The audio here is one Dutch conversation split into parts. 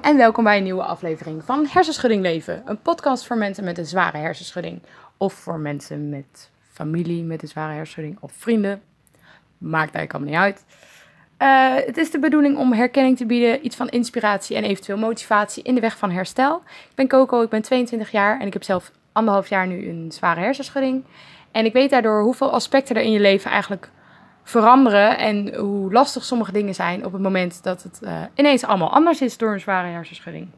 en welkom bij een nieuwe aflevering van Hersenschudding Leven. Een podcast voor mensen met een zware hersenschudding. Of voor mensen met familie met een zware hersenschudding. Of vrienden. Maakt eigenlijk allemaal niet uit. Uh, het is de bedoeling om herkenning te bieden, iets van inspiratie en eventueel motivatie in de weg van herstel. Ik ben Coco, ik ben 22 jaar en ik heb zelf anderhalf jaar nu een zware hersenschudding. En ik weet daardoor hoeveel aspecten er in je leven eigenlijk veranderen en hoe lastig sommige dingen zijn op het moment dat het uh, ineens allemaal anders is door een zware hersenschudding.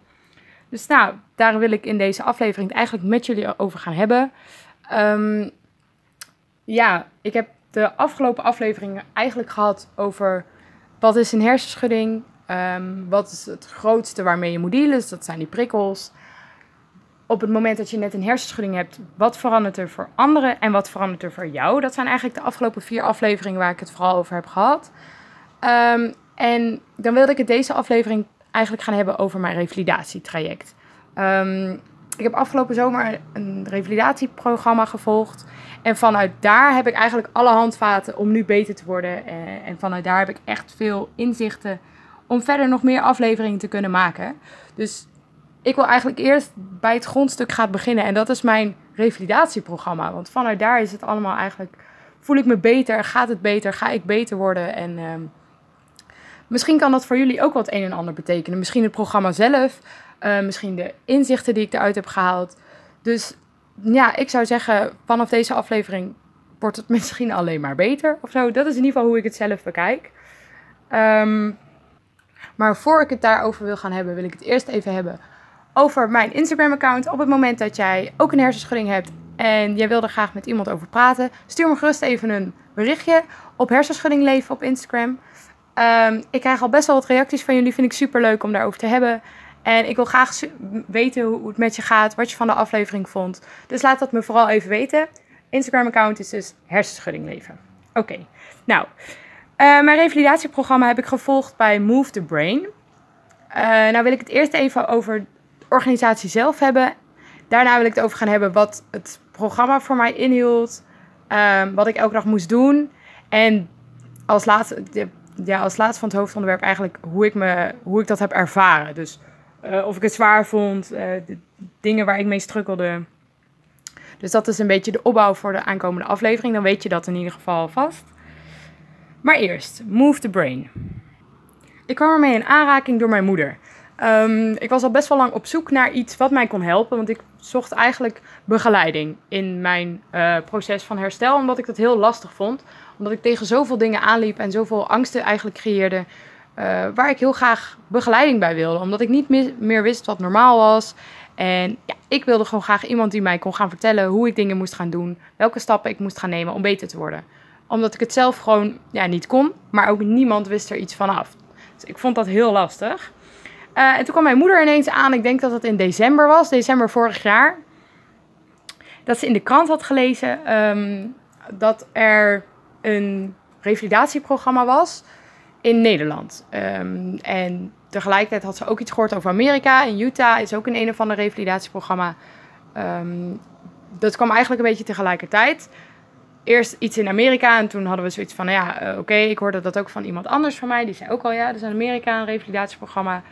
Dus nou, daar wil ik in deze aflevering het eigenlijk met jullie over gaan hebben. Um, ja, ik heb de afgelopen afleveringen eigenlijk gehad over wat is een hersenschudding, um, wat is het grootste waarmee je moet dealen, dus dat zijn die prikkels op het moment dat je net een hersenschudding hebt, wat verandert er voor anderen en wat verandert er voor jou? Dat zijn eigenlijk de afgelopen vier afleveringen waar ik het vooral over heb gehad. Um, en dan wilde ik het deze aflevering eigenlijk gaan hebben over mijn revalidatietraject. Um, ik heb afgelopen zomer een revalidatieprogramma gevolgd. En vanuit daar heb ik eigenlijk alle handvaten om nu beter te worden. En, eh, en vanuit daar heb ik echt veel inzichten om verder nog meer afleveringen te kunnen maken. Dus ik wil eigenlijk eerst bij het grondstuk gaan beginnen. En dat is mijn revalidatieprogramma. Want vanuit daar is het allemaal eigenlijk. Voel ik me beter? Gaat het beter? Ga ik beter worden? En ehm, misschien kan dat voor jullie ook wat een en ander betekenen. Misschien het programma zelf. Uh, misschien de inzichten die ik eruit heb gehaald. Dus ja, ik zou zeggen, vanaf deze aflevering wordt het misschien alleen maar beter of zo. Dat is in ieder geval hoe ik het zelf bekijk. Um, maar voor ik het daarover wil gaan hebben, wil ik het eerst even hebben over mijn Instagram-account. Op het moment dat jij ook een hersenschudding hebt en jij wil er graag met iemand over praten, stuur me gerust even een berichtje op hersenschudding leven op Instagram. Um, ik krijg al best wel wat reacties van jullie, vind ik super leuk om daarover te hebben. En ik wil graag weten hoe het met je gaat, wat je van de aflevering vond. Dus laat dat me vooral even weten. Instagram-account is dus hersenschudding leven. Oké, nou, uh, mijn revalidatieprogramma heb ik gevolgd bij Move the Brain. Uh, nou wil ik het eerst even over organisatie zelf hebben. Daarna wil ik het over gaan hebben wat het programma voor mij inhield. Um, wat ik elke dag moest doen. En als laatste, ja, als laatste van het hoofdonderwerp eigenlijk hoe ik, me, hoe ik dat heb ervaren. Dus uh, of ik het zwaar vond, uh, de dingen waar ik mee strukkelde. Dus dat is een beetje de opbouw voor de aankomende aflevering. Dan weet je dat in ieder geval vast. Maar eerst, Move the Brain. Ik kwam ermee in aanraking door mijn moeder. Um, ik was al best wel lang op zoek naar iets wat mij kon helpen. Want ik zocht eigenlijk begeleiding in mijn uh, proces van herstel. Omdat ik dat heel lastig vond. Omdat ik tegen zoveel dingen aanliep en zoveel angsten eigenlijk creëerde. Uh, waar ik heel graag begeleiding bij wilde. Omdat ik niet meer wist wat normaal was. En ja, ik wilde gewoon graag iemand die mij kon gaan vertellen hoe ik dingen moest gaan doen. Welke stappen ik moest gaan nemen om beter te worden. Omdat ik het zelf gewoon ja, niet kon. Maar ook niemand wist er iets van af. Dus ik vond dat heel lastig. Uh, en toen kwam mijn moeder ineens aan, ik denk dat het in december was, december vorig jaar. Dat ze in de krant had gelezen um, dat er een revalidatieprogramma was in Nederland. Um, en tegelijkertijd had ze ook iets gehoord over Amerika. In Utah is ook een een of ander revalidatieprogramma. Um, dat kwam eigenlijk een beetje tegelijkertijd. Eerst iets in Amerika en toen hadden we zoiets van, nou ja, uh, oké, ik hoorde dat ook van iemand anders van mij. Die zei ook al, ja, er is in Amerika een revalidatieprogramma.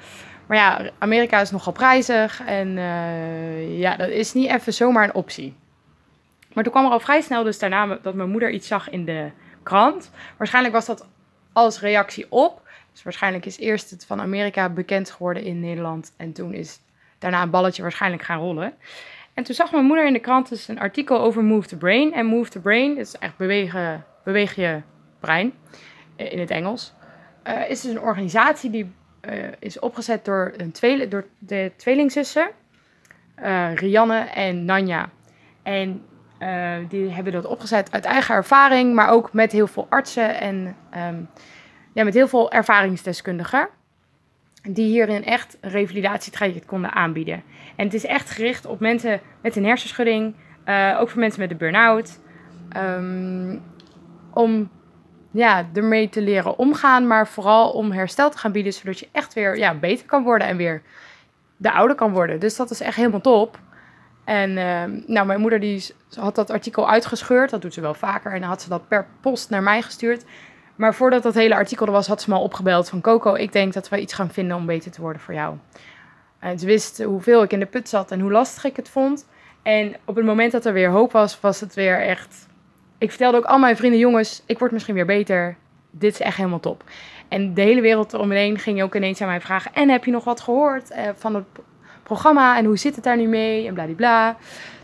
Maar ja, Amerika is nogal prijzig en uh, ja, dat is niet even zomaar een optie. Maar toen kwam er al vrij snel dus daarna dat mijn moeder iets zag in de krant. Waarschijnlijk was dat als reactie op. Dus waarschijnlijk is eerst het van Amerika bekend geworden in Nederland. En toen is daarna een balletje waarschijnlijk gaan rollen. En toen zag mijn moeder in de krant dus een artikel over Move the Brain. En Move the Brain, is echt bewegen, beweeg je brein eh, in het Engels. Uh, is dus een organisatie die uh, is opgezet door, een door de tweelingzussen, Rianne en Nanja. En die hebben dat opgezet uit eigen ervaring, maar ook met heel veel artsen en um, ja, met heel veel ervaringsdeskundigen. Die hierin echt een revalidatietraject konden aanbieden. En het is echt gericht op mensen met een hersenschudding, ook voor mensen met een burn-out. Um, om ja, ermee te leren omgaan, maar vooral om herstel te gaan bieden, zodat je echt weer ja, beter kan worden en weer de oude kan worden. Dus dat is echt helemaal top. En uh, nou, mijn moeder die had dat artikel uitgescheurd, dat doet ze wel vaker, en dan had ze dat per post naar mij gestuurd. Maar voordat dat hele artikel er was, had ze me al opgebeld van Coco, ik denk dat we iets gaan vinden om beter te worden voor jou. En ze wist hoeveel ik in de put zat en hoe lastig ik het vond. En op het moment dat er weer hoop was, was het weer echt... Ik vertelde ook al mijn vrienden, jongens, ik word misschien weer beter. Dit is echt helemaal top. En de hele wereld eromheen ging ook ineens aan mij vragen... En heb je nog wat gehoord eh, van het programma? En hoe zit het daar nu mee? En bladibla.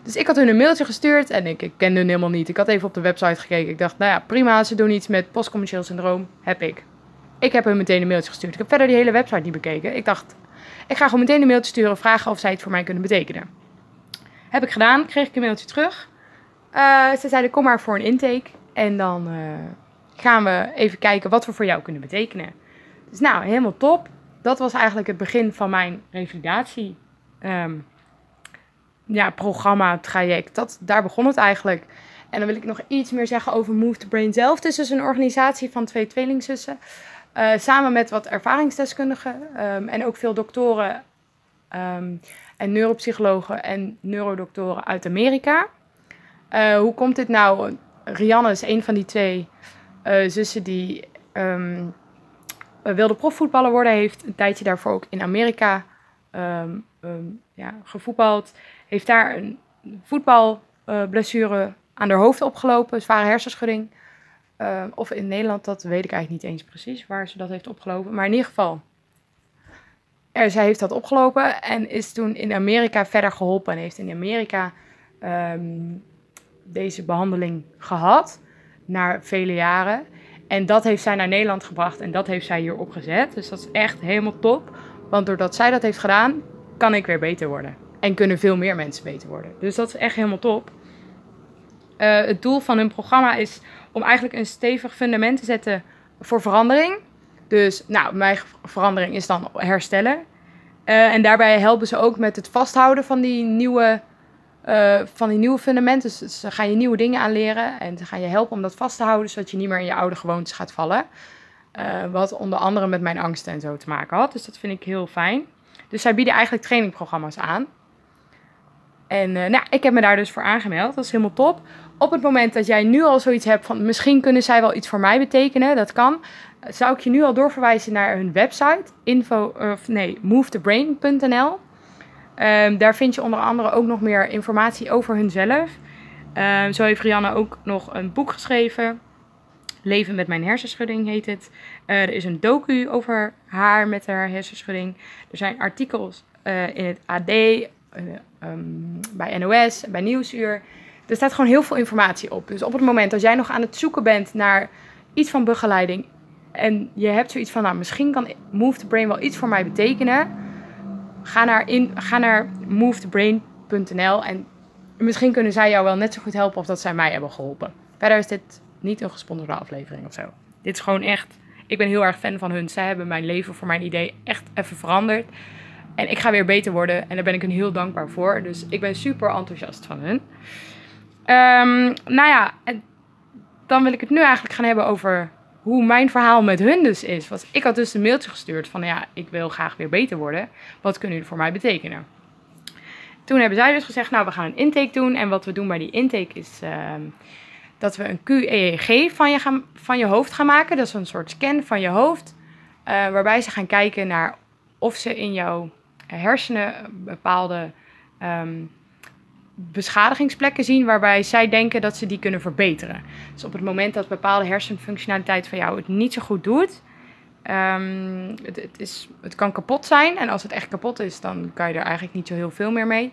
Dus ik had hun een mailtje gestuurd en ik, ik kende hun helemaal niet. Ik had even op de website gekeken. Ik dacht, nou ja, prima, ze doen iets met postcommercieel syndroom. Heb ik. Ik heb hun meteen een mailtje gestuurd. Ik heb verder die hele website niet bekeken. Ik dacht, ik ga gewoon meteen een mailtje sturen, vragen of zij het voor mij kunnen betekenen. Heb ik gedaan, kreeg ik een mailtje terug. Uh, ze zeiden, kom maar voor een intake. En dan uh, gaan we even kijken wat we voor jou kunnen betekenen. Dus nou, helemaal top. Dat was eigenlijk het begin van mijn revalidatie. Um, ja, programma, traject. Dat, daar begon het eigenlijk. En dan wil ik nog iets meer zeggen over Move the Brain zelf. Het is dus een organisatie van twee tweelingzussen. Uh, samen met wat ervaringsdeskundigen um, en ook veel doktoren um, en neuropsychologen en neurodoktoren uit Amerika. Uh, hoe komt dit nou? Rianne is een van die twee uh, zussen die um, wilde profvoetballer worden. Heeft een tijdje daarvoor ook in Amerika ja, gevoetbald. Heeft daar een voetbalblessure aan haar hoofd opgelopen, zware hersenschudding. Uh, of in Nederland, dat weet ik eigenlijk niet eens precies waar ze dat heeft opgelopen. Maar in ieder geval, er, zij heeft dat opgelopen en is toen in Amerika verder geholpen. En heeft in Amerika um, deze behandeling gehad, na vele jaren. En dat heeft zij naar Nederland gebracht en dat heeft zij hier opgezet. Dus dat is echt helemaal top. Want doordat zij dat heeft gedaan, kan ik weer beter worden. En kunnen veel meer mensen beter worden. Dus dat is echt helemaal top. Uh, het doel van hun programma is om eigenlijk een stevig fundament te zetten voor verandering. Dus nou, mijn verandering is dan herstellen. Uh, en daarbij helpen ze ook met het vasthouden van die nieuwe, uh, van die nieuwe fundamenten. Dus ze gaan je nieuwe dingen aanleren en ze gaan je helpen om dat vast te houden, zodat je niet meer in je oude gewoontes gaat vallen. Wat onder andere met mijn angsten en zo te maken had. Dus dat vind ik heel fijn. Dus zij bieden eigenlijk trainingprogramma's aan. En nou, ik heb me daar dus voor aangemeld. Dat is helemaal top op het moment dat jij nu al zoiets hebt van misschien kunnen zij wel iets voor mij betekenen, dat kan, zou ik je nu al doorverwijzen naar hun website, info, of nee, movethebrain.nl. Ehm, daar vind je onder andere ook nog meer informatie over hunzelf. Um, zo heeft Rianne ook nog een boek geschreven. Leven met mijn hersenschudding heet het. Uh, er is een docu over haar met haar hersenschudding. Er zijn artikels uh, in het AD, uh, um, bij NOS, bij Nieuwsuur. Er staat gewoon heel veel informatie op. Dus op het moment dat jij nog aan het zoeken bent naar iets van begeleiding. En je hebt zoiets van, nou, misschien kan Move the Brain wel iets voor mij betekenen. Ga naar, in, ga naar movethebrain.nl en misschien kunnen zij jou wel net zo goed helpen of dat zij mij hebben geholpen. Verder is dit niet een gesponsorde aflevering of zo. Dit is gewoon echt, ik ben heel erg fan van hun. Zij hebben mijn leven voor mijn idee echt even veranderd. En ik ga weer beter worden en daar ben ik hun heel dankbaar voor. Dus ik ben super enthousiast van hun. Um, nou ja, dan wil ik het nu eigenlijk gaan hebben over hoe mijn verhaal met hun dus is. Want ik had dus een mailtje gestuurd van ja, ik wil graag weer beter worden. Wat kunnen jullie voor mij betekenen? Toen hebben zij dus gezegd, nou we gaan een intake doen. En wat we doen bij die intake is uh, dat we een QEEG van je, gaan, van je hoofd gaan maken. Dat is een soort scan van je hoofd. Uh, waarbij ze gaan kijken naar of ze in jouw hersenen bepaalde um, beschadigingsplekken zien waarbij zij denken dat ze die kunnen verbeteren. Dus op het moment dat bepaalde hersenfunctionaliteit van jou het niet zo goed doet, het, het, is, het kan kapot zijn. En als het echt kapot is, dan kan je er eigenlijk niet zo heel veel meer mee.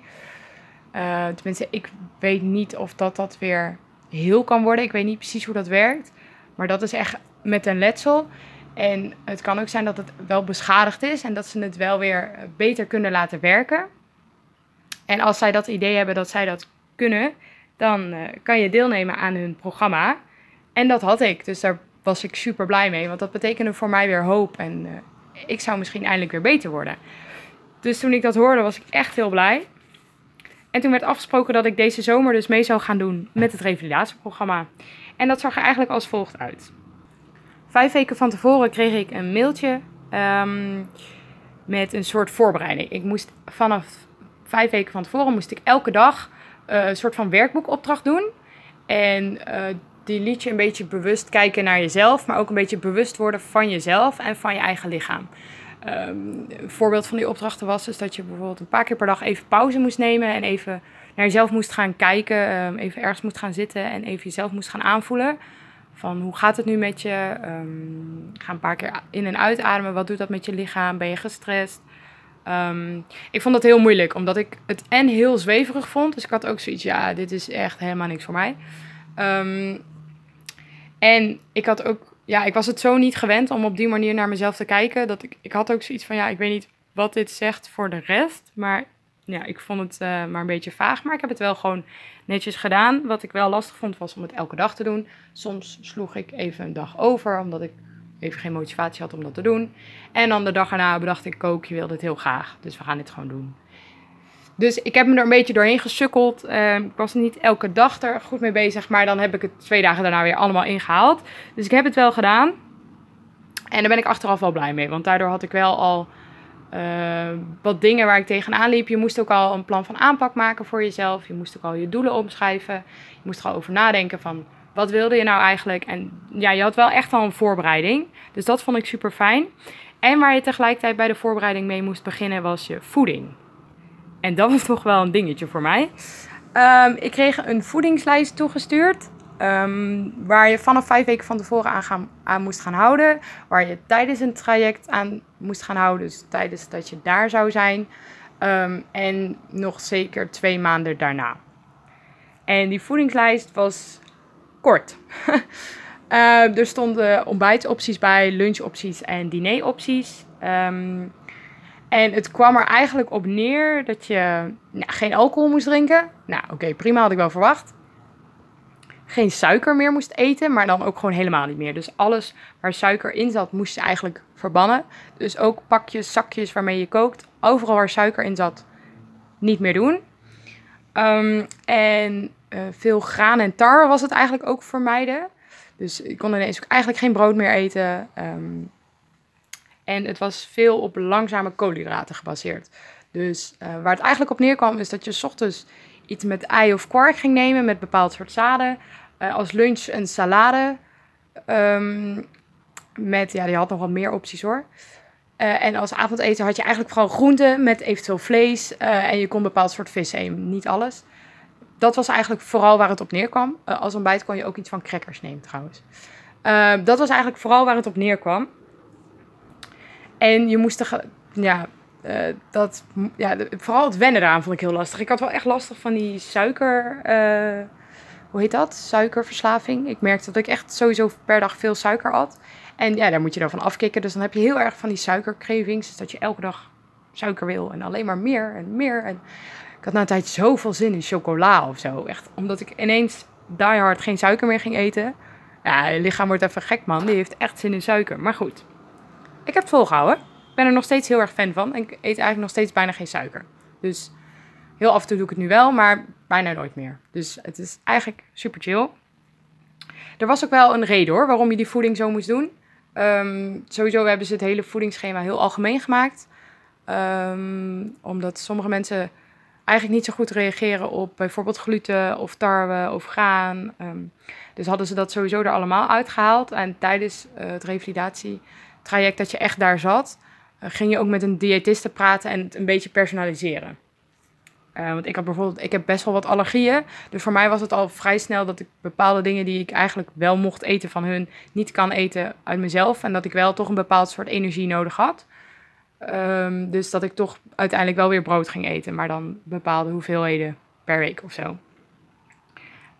Uh, tenminste, ik weet niet of dat, dat weer heel kan worden. Ik weet niet precies hoe dat werkt. Maar dat is echt met een letsel. En het kan ook zijn dat het wel beschadigd is en dat ze het wel weer beter kunnen laten werken. En als zij dat idee hebben dat zij dat kunnen, dan uh, kan je deelnemen aan hun programma. En dat had ik, dus daar was ik super blij mee, want dat betekende voor mij weer hoop. En uh, ik zou misschien eindelijk weer beter worden. Dus toen ik dat hoorde, was ik echt heel blij. En toen werd afgesproken dat ik deze zomer dus mee zou gaan doen met het revalidatieprogramma. En dat zag er eigenlijk als volgt uit. Vijf weken van tevoren kreeg ik een mailtje um, met een soort voorbereiding. Ik moest vanaf vijf weken van tevoren moest ik elke dag uh, een soort van werkboekopdracht doen. En uh, die liet je een beetje bewust kijken naar jezelf, maar ook een beetje bewust worden van jezelf en van je eigen lichaam. Een voorbeeld van die opdrachten was dus dat je bijvoorbeeld een paar keer per dag even pauze moest nemen en even naar jezelf moest gaan kijken, ehm, even ergens moest gaan zitten en even jezelf moest gaan aanvoelen. Van hoe gaat het nu met je? Um, ga een paar keer in- en uitademen. Wat doet dat met je lichaam? Ben je gestrest? Ehm, ik vond dat heel moeilijk, omdat ik het en heel zweverig vond. Dus ik had ook zoiets, ja, dit is echt helemaal niks voor mij. en ik had ook, ja, ik was het zo niet gewend om op die manier naar mezelf te kijken. Dat ik, ik had ook zoiets van, ja, ik weet niet wat dit zegt voor de rest. Maar ja, ik vond het uh, maar een beetje vaag. Maar ik heb het wel gewoon netjes gedaan. Wat ik wel lastig vond was om het elke dag te doen. Soms sloeg ik even een dag over, omdat ik even geen motivatie had om dat te doen. En dan de dag erna bedacht ik, kook, je wil dit heel graag. Dus we gaan dit gewoon doen. Dus ik heb me er een beetje doorheen gesukkeld. Uh, ik was niet elke dag er goed mee bezig. Maar dan heb ik het twee dagen daarna weer allemaal ingehaald. Dus ik heb het wel gedaan. En daar ben ik achteraf wel blij mee. Want daardoor had ik wel al uh, wat dingen waar ik tegenaan liep. Je moest ook al een plan van aanpak maken voor jezelf. Je moest ook al je doelen omschrijven. Je moest er al over nadenken van wat wilde je nou eigenlijk. En ja, je had wel echt al een voorbereiding. Dus dat vond ik super fijn. En waar je tegelijkertijd bij de voorbereiding mee moest beginnen was je voeding. En dat was toch wel een dingetje voor mij. Um, ik kreeg een voedingslijst toegestuurd. Um, waar je vanaf vijf weken van tevoren aan, gaan, aan moest gaan houden. Waar je tijdens een traject aan moest gaan houden. Dus tijdens dat je daar zou zijn. Um, en nog zeker twee maanden daarna. En die voedingslijst was kort. er stonden ontbijtopties bij, lunchopties en dineropties. Um, en het kwam er eigenlijk op neer dat je nou, geen alcohol moest drinken. Nou, oké, prima, had ik wel verwacht geen suiker meer moest eten, maar dan ook gewoon helemaal niet meer. Dus alles waar suiker in zat, moest je eigenlijk verbannen. Dus ook pakjes, zakjes waarmee je kookt, overal waar suiker in zat, niet meer doen. Um, en uh, veel graan en tarwe was het eigenlijk ook vermijden. Dus ik kon ineens ook eigenlijk geen brood meer eten. Um, en het was veel op langzame koolhydraten gebaseerd. Dus uh, waar het eigenlijk op neerkwam is dat je ochtends iets met ei of kwark ging nemen met bepaald soort zaden. Uh, als lunch een salade. Um, met, ja, die had nog wat meer opties hoor. Uh, en als avondeten had je eigenlijk vooral groenten met eventueel vlees. En je kon bepaald soort vis eten, niet alles. Dat was eigenlijk vooral waar het op neerkwam. als ontbijt kon je ook iets van crackers nemen trouwens. dat was eigenlijk vooral waar het op neerkwam. En je moest er, ja, uh, dat, ja, vooral het wennen eraan vond ik heel lastig. Ik had wel echt lastig van die suiker, uh, hoe heet dat? Suikerverslaving. Ik merkte dat ik echt sowieso per dag veel suiker at. En ja, daar moet je dan van afkicken. Dus dan heb je heel erg van die suikercravings. Dus dat je elke dag suiker wil en alleen maar meer en meer. En ik had na een tijd zoveel zin in chocola of zo. Echt, omdat ik ineens die hard geen suiker meer ging eten. Ja, je lichaam wordt even gek, man. Die heeft echt zin in suiker. Maar goed, ik heb het volgehouden. Ik ben er nog steeds heel erg fan van. En ik eet eigenlijk nog steeds bijna geen suiker. Dus heel af en toe doe ik het nu wel, maar bijna nooit meer. Dus het is eigenlijk super chill. Er was ook wel een reden hoor, waarom je die voeding zo moest doen. Um, sowieso hebben ze het hele voedingsschema heel algemeen gemaakt. Um, omdat sommige mensen eigenlijk niet zo goed reageren op bijvoorbeeld gluten of tarwe of graan. Um, dus hadden ze dat sowieso er allemaal uitgehaald. En tijdens uh, het revalidatietraject dat je echt daar zat, uh, ging je ook met een diëtiste praten en het een beetje personaliseren. Uh, want ik heb bijvoorbeeld, ik heb best wel wat allergieën. Dus voor mij was het al vrij snel dat ik bepaalde dingen die ik eigenlijk wel mocht eten van hun, niet kan eten uit mezelf. En dat ik wel toch een bepaald soort energie nodig had. Um, dus dat ik toch uiteindelijk wel weer brood ging eten, maar dan bepaalde hoeveelheden per week of zo.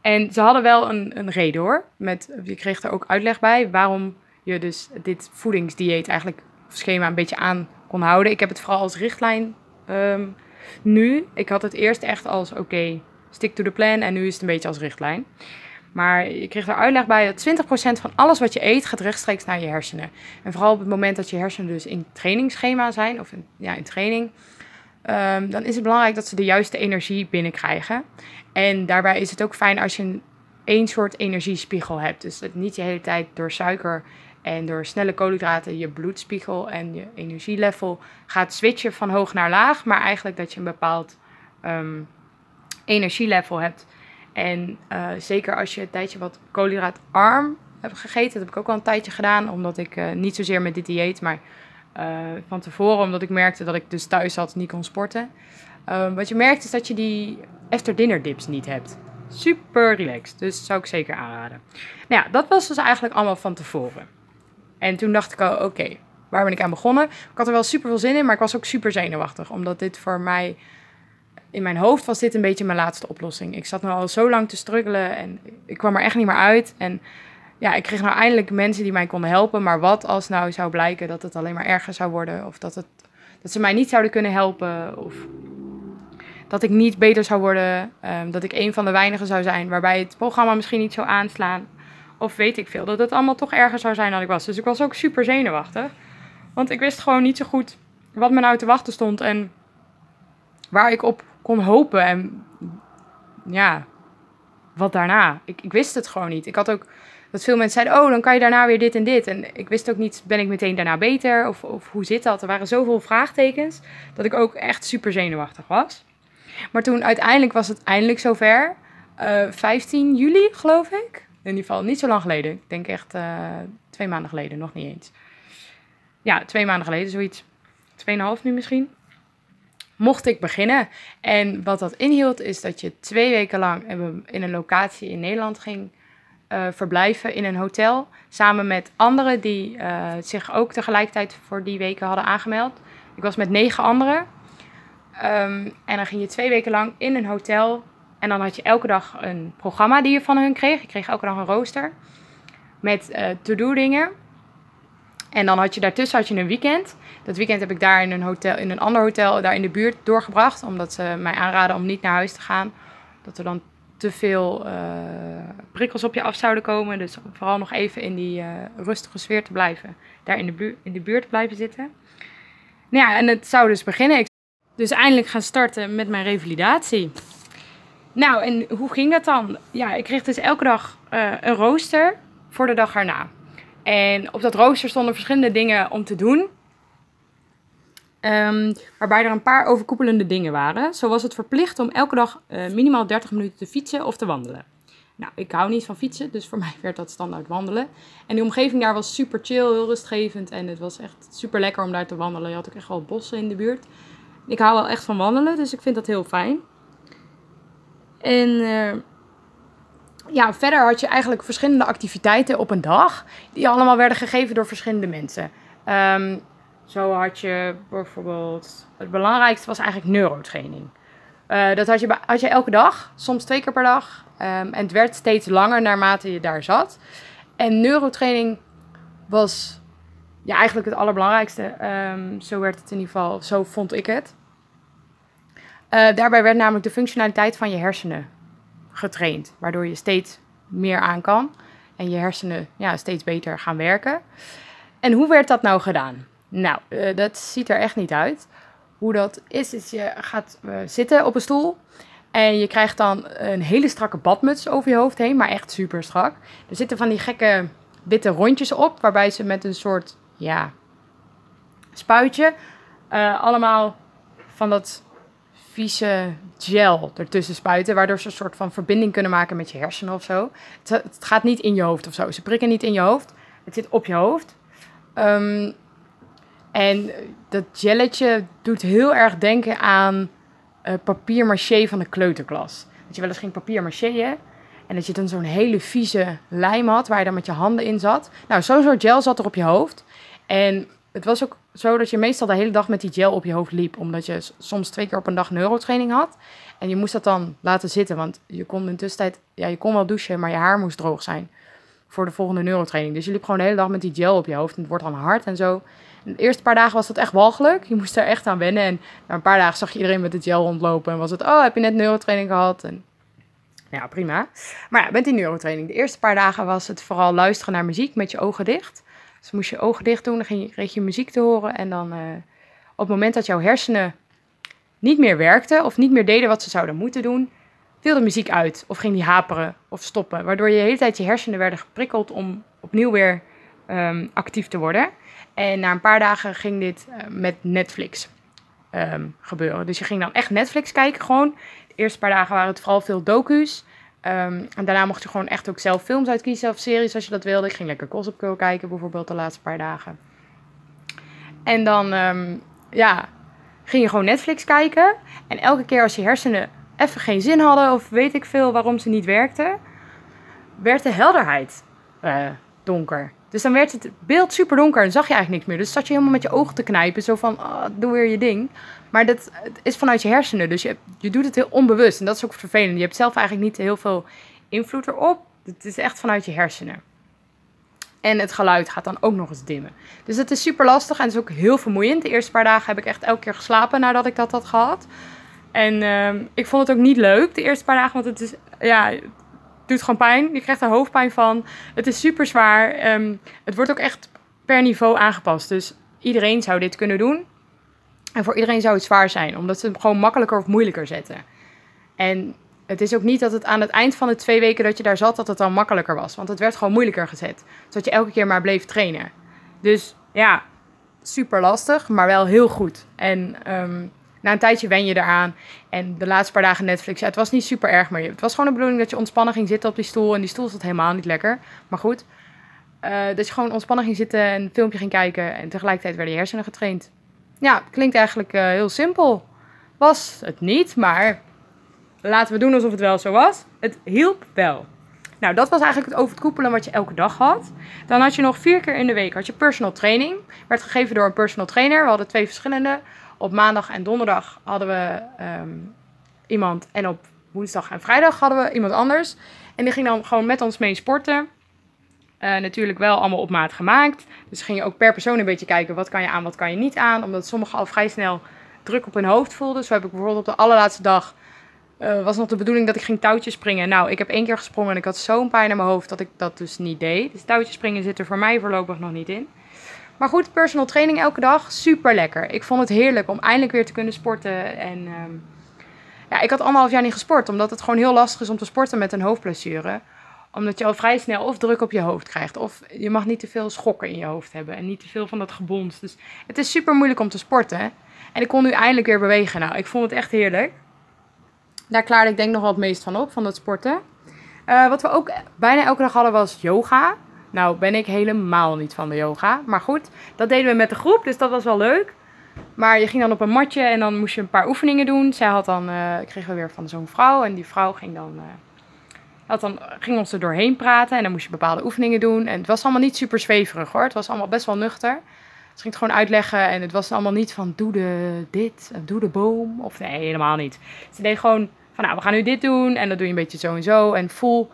En ze hadden wel een, een reden hoor. Met, je kreeg er ook uitleg bij waarom je dus dit voedingsdieet eigenlijk schema een beetje aan kon houden. Ik heb het vooral als richtlijn um, nu. Ik had het eerst echt als oké, stick to the plan en nu is het een beetje als richtlijn. Maar je kreeg er uitleg bij dat 20% van alles wat je eet gaat rechtstreeks naar je hersenen. En vooral op het moment dat je hersenen dus in trainingsschema zijn, of in, ja, in training, um, dan is het belangrijk dat ze de juiste energie binnenkrijgen. En daarbij is het ook fijn als je een één soort energiespiegel hebt. Dus dat niet de hele tijd door suiker en door snelle koolhydraten je bloedspiegel en je energielevel gaat switchen van hoog naar laag. Maar eigenlijk dat je een bepaald um, energielevel hebt. En uh, zeker als je een tijdje wat koolhydraatarm hebt gegeten. Dat heb ik ook al een tijdje gedaan. Omdat ik uh, niet zozeer met dit dieet, maar eh, van tevoren, omdat ik merkte dat ik dus thuis zat niet kon sporten. Ehm, wat je merkt is dat je die after dinner dips niet hebt. Super relaxed, dus zou ik zeker aanraden. Nou ja, dat was dus eigenlijk allemaal van tevoren. En toen dacht ik al, oké, waar ben ik aan begonnen? Ik had er wel super veel zin in, maar ik was ook super zenuwachtig. Omdat dit voor mij, in mijn hoofd was dit een beetje mijn laatste oplossing. Ik zat nu al zo lang te struggelen en ik kwam er echt niet meer uit. En ja, ik kreeg nou eindelijk mensen die mij konden helpen. Maar wat als nou zou blijken dat het alleen maar erger zou worden? Of dat, het, dat ze mij niet zouden kunnen helpen? Of dat ik niet beter zou worden? Ehm, dat ik een van de weinigen zou zijn waarbij het programma misschien niet zou aanslaan? Of weet ik veel, dat het allemaal toch erger zou zijn dan ik was. Dus ik was ook super zenuwachtig. Want ik wist gewoon niet zo goed wat me nou te wachten stond en waar ik op kon hopen. En ja, wat daarna. Ik, ik wist het gewoon niet. Ik had ook dat veel mensen zeiden, oh, dan kan je daarna weer dit en dit. En ik wist ook niet, ben ik meteen daarna beter? Of, of hoe zit dat? Er waren zoveel vraagtekens dat ik ook echt super zenuwachtig was. Maar toen uiteindelijk was het eindelijk zover. Uh, eh, 15 juli, geloof ik. In ieder geval niet zo lang geleden. Ik denk echt uh, twee maanden geleden, nog niet eens. Ja, twee maanden geleden, zoiets. Tweeënhalf nu misschien. Mocht ik beginnen. En wat dat inhield, is dat je twee weken lang in een locatie in Nederland ging uh, verblijven in een hotel. Samen met anderen die uh, zich ook tegelijkertijd voor die weken hadden aangemeld. Ik was met negen anderen. Um, en dan ging je twee weken lang in een hotel. En dan had je elke dag een programma die je van hun kreeg. Ik kreeg elke dag een rooster. Met uh, to-do dingen. En dan had je daartussen had je een weekend. Dat weekend heb ik daar in een, hotel, in een ander hotel daar in de buurt doorgebracht. Omdat ze mij aanraden om niet naar huis te gaan. Dat er dan te veel uh, prikkels op je af zouden komen. Dus vooral nog even in die uh, rustige sfeer te blijven. Daar in de, buurt, in de buurt blijven zitten. Nou ja, en het zou dus beginnen. Ik dus eindelijk gaan starten met mijn revalidatie. Nou, en hoe ging dat dan? Ja, ik kreeg dus elke dag uh, een rooster voor de dag erna. En op dat rooster stonden verschillende dingen om te doen. Um, waarbij er een paar overkoepelende dingen waren. Zo was het verplicht om elke dag uh, minimaal 30 minuten te fietsen of te wandelen. Nou, ik hou niet van fietsen, dus voor mij werd dat standaard wandelen. En die omgeving daar was super chill, heel rustgevend. En het was echt super lekker om daar te wandelen. Je had ook echt wel bossen in de buurt. Ik hou wel echt van wandelen, dus ik vind dat heel fijn. En uh, ja, verder had je eigenlijk verschillende activiteiten op een dag. Die allemaal werden gegeven door verschillende mensen. Um, zo had je bijvoorbeeld, het belangrijkste was eigenlijk neurotraining. Uh, dat had je, had je elke dag, soms twee keer per dag. Um, en het werd steeds langer naarmate je daar zat. En neurotraining was ja, eigenlijk het allerbelangrijkste. Um, zo werd het in ieder geval, zo vond ik het. Uh, daarbij werd namelijk de functionaliteit van je hersenen getraind. Waardoor je steeds meer aan kan. En je hersenen ja, steeds beter gaan werken. En hoe werd dat nou gedaan? Nou, uh, dat ziet er echt niet uit. Hoe dat is, is je gaat uh, zitten op een stoel. En je krijgt dan een hele strakke badmuts over je hoofd heen, maar echt super strak. Er zitten van die gekke witte rondjes op, waarbij ze met een soort, ja, spuitje, allemaal van dat vieze gel ertussen spuiten, waardoor ze een soort van verbinding kunnen maken met je hersenen of zo. Het, gaat niet in je hoofd of zo. Ze prikken niet in je hoofd. Het zit op je hoofd. Um, en dat jelletje doet heel erg denken aan uh, papier maché van de kleuterklas. Dat je wel eens ging papier maché, En dat je dan zo'n hele vieze lijm had waar je dan met je handen in zat. Nou, zo'n soort gel zat er op je hoofd. En het was ook zo dat je meestal de hele dag met die gel op je hoofd liep. Omdat je soms twee keer op een dag neurotraining had. En je moest dat dan laten zitten. Want je kon in tussentijd, ja, je kon wel douchen, maar je haar moest droog zijn. Voor de volgende neurotraining. Dus je liep gewoon de hele dag met die gel op je hoofd. En het wordt dan hard en zo. De eerste paar dagen was dat echt walgelijk. Je moest er echt aan wennen. En na een paar dagen zag je iedereen met het gel rondlopen. En was het, oh, heb je net neurotraining gehad? En ja, prima. Maar ja, met die neurotraining. De eerste paar dagen was het vooral luisteren naar muziek met je ogen dicht. Dus moest je ogen dicht doen, dan ging je, kreeg je muziek te horen. En dan uh, op het moment dat jouw hersenen niet meer werkten of niet meer deden wat ze zouden moeten doen, viel de muziek uit. Of ging die haperen of stoppen. Waardoor je de hele tijd je hersenen werden geprikkeld om opnieuw weer um, actief te worden. En na een paar dagen ging dit uh, met Netflix um, gebeuren. Dus je ging dan echt Netflix kijken gewoon. De eerste paar dagen waren het vooral veel docu's. Um, en daarna mocht je gewoon echt ook zelf films uitkiezen of series als je dat wilde. Ik ging lekker Gossip kijken bijvoorbeeld de laatste paar dagen. En dan, ehm, ja, ging je gewoon Netflix kijken. En elke keer als je hersenen even geen zin hadden of weet ik veel waarom ze niet werkten, werd de helderheid uh, donker. Dus dan werd het beeld super donker en zag je eigenlijk niks meer. Dus zat je helemaal met je ogen te knijpen, zo van, oh, doe weer je ding. Maar dat het is vanuit je hersenen, dus je, je doet het heel onbewust. En dat is ook vervelend. Je hebt zelf eigenlijk niet heel veel invloed erop. Het is echt vanuit je hersenen. En het geluid gaat dan ook nog eens dimmen. Dus het is super lastig en het is ook heel vermoeiend. De eerste paar dagen heb ik echt elke keer geslapen nadat ik dat had gehad. En uh, ik vond het ook niet leuk de eerste paar dagen, want het is, ja, doet gewoon pijn. Je krijgt er hoofdpijn van. Het is super zwaar. Um, het wordt ook echt per niveau aangepast. Dus iedereen zou dit kunnen doen. En voor iedereen zou het zwaar zijn, omdat ze het gewoon makkelijker of moeilijker zetten. En het is ook niet dat het aan het eind van de twee weken dat je daar zat, dat het dan makkelijker was. Want het werd gewoon moeilijker gezet. Zodat je elke keer maar bleef trainen. Dus ja, super lastig, maar wel heel goed. En um, na een tijdje wen je eraan. En de laatste paar dagen Netflix, ja, het was niet super erg meer. Het was gewoon de bedoeling dat je ontspannen ging zitten op die stoel. En die stoel zat helemaal niet lekker. Maar goed, uh, dat je gewoon ontspannen ging zitten en een filmpje ging kijken. En tegelijkertijd werden je hersenen getraind. Ja, klinkt eigenlijk uh, heel simpel. Was het niet, maar laten we doen alsof het wel zo was. Het hielp wel. Nou, dat was eigenlijk het overkoepelen wat je elke dag had. Dan had je nog vier keer in de week had je personal training. Werd gegeven door een personal trainer. We hadden twee verschillende. Op maandag en donderdag hadden we um, iemand. En op woensdag en vrijdag hadden we iemand anders. En die ging dan gewoon met ons mee sporten. Uh, natuurlijk wel allemaal op maat gemaakt. Dus ging je ook per persoon een beetje kijken wat kan je aan, wat kan je niet aan. Omdat sommigen al vrij snel druk op hun hoofd voelden. Zo heb ik bijvoorbeeld op de allerlaatste dag uh, was nog de bedoeling dat ik ging touwtjes springen. Nou, ik heb één keer gesprongen en ik had zo'n pijn in mijn hoofd dat ik dat dus niet deed. Dus touwtjes springen zit er voor mij voorlopig nog niet in. Maar goed, personal training elke dag, super lekker. Ik vond het heerlijk om eindelijk weer te kunnen sporten. En um, ja, ik had anderhalf jaar niet gesport, omdat het gewoon heel lastig is om te sporten met een hoofdblessure. Omdat je al vrij snel of druk op je hoofd krijgt, of je mag niet te veel schokken in je hoofd hebben en niet te veel van dat gebons. Dus het is super moeilijk om te sporten. En ik kon nu eindelijk weer bewegen. Nou, ik vond het echt heerlijk. Daar klaarde ik denk nog wel het meest van op, van dat sporten. Uh, wat we ook bijna elke dag hadden was yoga. Nou ben ik helemaal niet van de yoga. Maar goed, dat deden we met de groep, dus dat was wel leuk. Maar je ging dan op een matje en dan moest je een paar oefeningen doen. Zij had dan, uh, kregen we weer van zo'n vrouw. En die vrouw ging dan, uh, had dan, ging ons er doorheen praten. En dan moest je bepaalde oefeningen doen. En het was allemaal niet super zweverig hoor. Het was allemaal best wel nuchter. Ze ging het gewoon uitleggen en het was allemaal niet van doe de dit, doe de boom. Of nee, helemaal niet. Ze deed gewoon van nou, we gaan nu dit doen en dat doe je een beetje zo en zo. En voel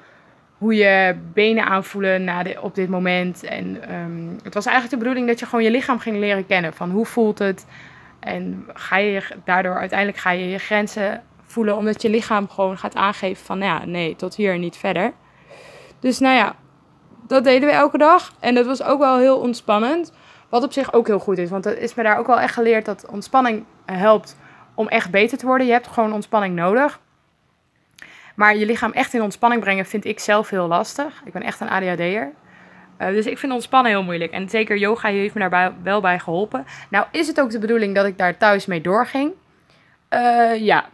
hoe je benen aanvoelen na op dit moment. En um, het was eigenlijk de bedoeling dat je gewoon je lichaam ging leren kennen. Van hoe voelt het? En ga je daardoor uiteindelijk ga je je grenzen voelen. Omdat je lichaam gewoon gaat aangeven van nou ja, nee, tot hier en niet verder. Dus nou ja, dat deden we elke dag. En dat was ook wel heel ontspannend. Wat op zich ook heel goed is. Want het is me daar ook wel echt geleerd dat ontspanning helpt om echt beter te worden. Je hebt gewoon ontspanning nodig. Maar je lichaam echt in ontspanning brengen vind ik zelf heel lastig. Ik ben echt een ADHD'er. Uh, dus ik vind ontspannen heel moeilijk. En zeker yoga heeft me daar wel bij geholpen. Nou is het ook de bedoeling dat ik daar thuis mee doorging. Uh, ja.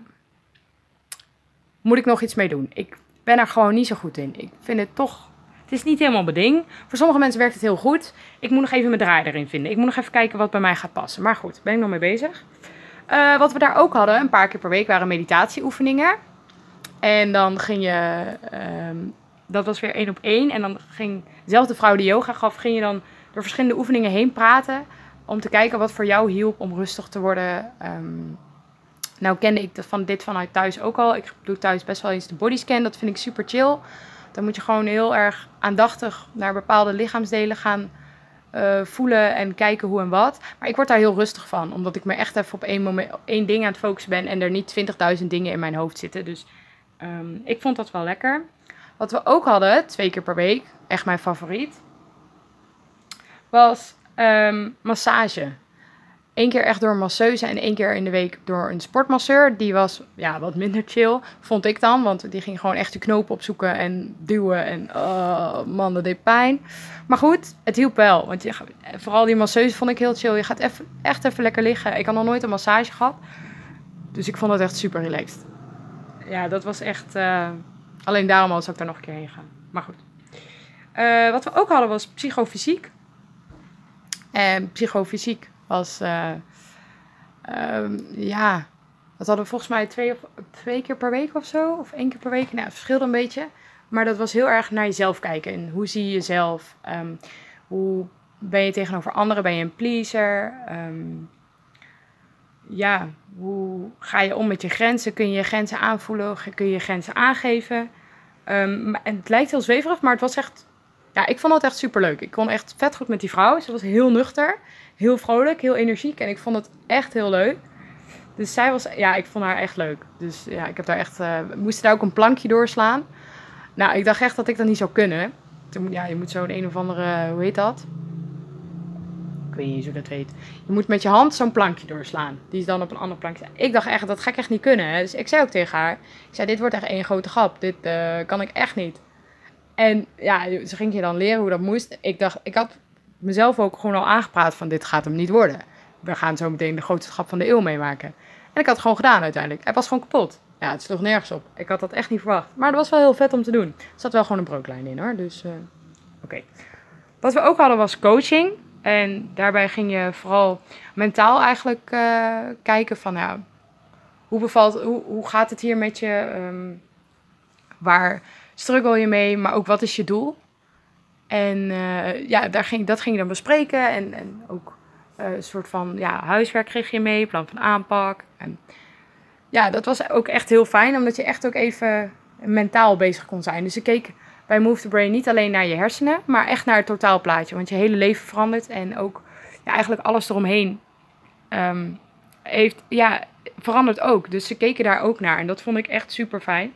Moet ik nog iets mee doen? Ik ben er gewoon niet zo goed in. Ik vind het toch... Het is niet helemaal mijn ding. Voor sommige mensen werkt het heel goed. Ik moet nog even mijn draai erin vinden. Ik moet nog even kijken wat bij mij gaat passen. Maar goed, ben ik nog mee bezig. Uh, wat we daar ook hadden, een paar keer per week, waren meditatieoefeningen. En dan ging je, um, dat was weer één op één. En dan ging dezelfde vrouw die yoga gaf, ging je dan door verschillende oefeningen heen praten. Om te kijken wat voor jou hielp om rustig te worden. Um, nou kende ik van dit vanuit thuis ook al. Ik doe thuis best wel eens de bodyscan. Dat vind ik super chill. Dan moet je gewoon heel erg aandachtig naar bepaalde lichaamsdelen gaan uh, voelen en kijken hoe en wat. Maar ik word daar heel rustig van. Omdat ik me echt even op één, moment, één ding aan het focussen ben. En er niet 20.000 dingen in mijn hoofd zitten. Dus Um, ik vond dat wel lekker. Wat we ook hadden, twee keer per week, echt mijn favoriet, was um, massage. Eén keer echt door een masseuse en één keer in de week door een sportmasseur. Die was ja, wat minder chill, vond ik dan. Want die ging gewoon echt de knopen opzoeken en duwen. En oh, man, dat deed pijn. Maar goed, het hielp wel. Want je, vooral die masseuse vond ik heel chill. Je gaat even, echt even lekker liggen. Ik had nog nooit een massage gehad. Dus ik vond het echt super relaxed ja, dat was echt. Uh, alleen daarom al zou ik daar nog een keer heen gaan. Maar goed. Uh, wat we ook hadden was psychofysiek. En psychofysiek was, eh, ehm, ja, dat hadden we volgens mij twee, of, twee keer per week of zo. Of één keer per week. Nou, het verschilde een beetje. Maar dat was heel erg naar jezelf kijken. En hoe zie je jezelf? Ehm, hoe ben je tegenover anderen? Ben je een pleaser? Ehm, ja, hoe ga je om met je grenzen? Kun je je grenzen aanvoelen? Kun je je grenzen aangeven? En het lijkt heel zweverig, maar het was echt... Ja, ik vond het echt superleuk. Ik kon echt vet goed met die vrouw. Ze was heel nuchter, heel vrolijk, heel energiek. En ik vond het echt heel leuk. Dus zij was... Ja, ik vond haar echt leuk. Dus ja, ik heb daar echt... Uh, moest daar ook een plankje doorslaan. Nou, ik dacht echt dat ik dat niet zou kunnen. Ja, je moet zo een of andere... Hoe heet dat? Ik weet niet eens hoe dat heet. Je moet met je hand zo'n plankje doorslaan. Die is dan op een ander plankje. Ik dacht echt, dat ga ik echt niet kunnen. Dus ik zei ook tegen haar. Ik zei, dit wordt echt één grote grap. Dit uh, kan ik echt niet. En ja, ze ging je dan leren hoe dat moest. Ik dacht, ik had mezelf ook gewoon al aangepraat van dit gaat hem niet worden. We gaan zo meteen de grootste grap van de eeuw meemaken. En ik had het gewoon gedaan uiteindelijk. Hij was gewoon kapot. Ja, het sloeg nergens op. Ik had dat echt niet verwacht. Maar dat was wel heel vet om te doen. Er zat wel gewoon een brooklijn in hoor. Dus uh, oké. Wat we ook hadden was coaching. En daarbij ging je vooral mentaal eigenlijk uh, kijken van, ja, hoe bevalt, hoe, hoe gaat het hier met je? Um, waar struggle je mee? Maar ook wat is je doel? En uh, ja, daar ging, dat ging je dan bespreken. En, en ook uh, een soort van ja, huiswerk kreeg je mee, plan van aanpak. En ja, dat was ook echt heel fijn, omdat je echt ook even mentaal bezig kon zijn. Dus ik keek bij Move the Brain niet alleen naar je hersenen, maar echt naar het totaalplaatje. Want je hele leven verandert en ook ja, eigenlijk alles eromheen um, heeft, ja, verandert ook. Dus ze keken daar ook naar en dat vond ik echt super fijn.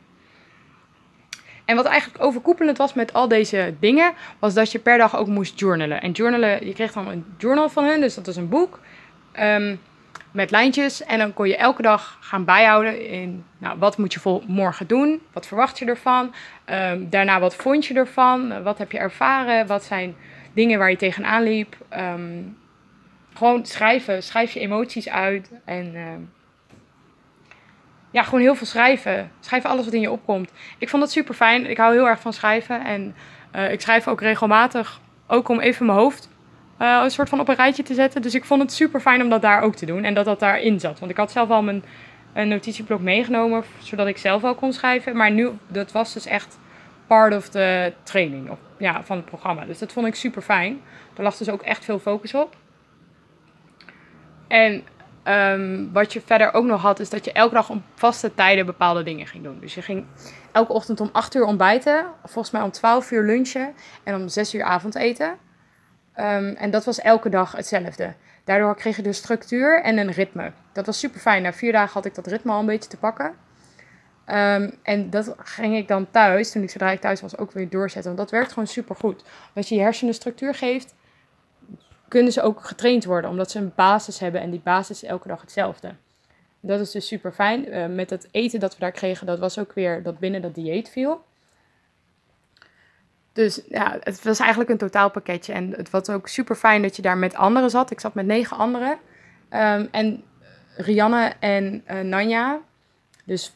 En wat eigenlijk overkoepelend was met al deze dingen, was dat je per dag ook moest journalen. En journalen, je kreeg dan een journal van hun, dus dat is een boek. Um, met lijntjes. En dan kon je elke dag gaan bijhouden in, nou, wat moet je voor morgen doen? Wat verwacht je ervan? Um, daarna, wat vond je ervan? Wat heb je ervaren? Wat zijn dingen waar je tegenaan liep? Um, gewoon schrijven. Schrijf je emoties uit. En ja, gewoon heel veel schrijven. Schrijf alles wat in je opkomt. Ik vond dat super fijn. Ik hou heel erg van schrijven. En uh, ik schrijf ook regelmatig. Ook om even mijn hoofd uh, een soort van op een rijtje te zetten. Dus ik vond het super fijn om dat daar ook te doen en dat dat daarin zat. Want ik had zelf al mijn een notitieblok meegenomen, zodat ik zelf al kon schrijven. Maar nu, dat was dus echt part of the training of, ja, van het programma. Dus dat vond ik super fijn. Er lag dus ook echt veel focus op. En um, wat je verder ook nog had, is dat je elke dag om vaste tijden bepaalde dingen ging doen. Dus je ging elke ochtend om 8 uur ontbijten, volgens mij om 12 uur lunchen en om 6 uur avondeten. Um, en dat was elke dag hetzelfde. Daardoor kreeg je dus structuur en een ritme. Dat was super fijn. Na vier dagen had ik dat ritme al een beetje te pakken. Um, en dat ging ik dan thuis, toen ik zodra ik thuis was, ook weer doorzetten. Want dat werkt gewoon super goed. Als je je hersenen structuur geeft, kunnen ze ook getraind worden. Omdat ze een basis hebben en die basis is elke dag hetzelfde. Dat is dus super fijn. Uh, met het eten dat we daar kregen, dat was ook weer dat binnen dat dieet viel. Dus ja, het was eigenlijk een totaalpakketje. En het was ook super fijn dat je daar met anderen zat. Ik zat met negen anderen. Um, en Rianne en uh, Nanja, dus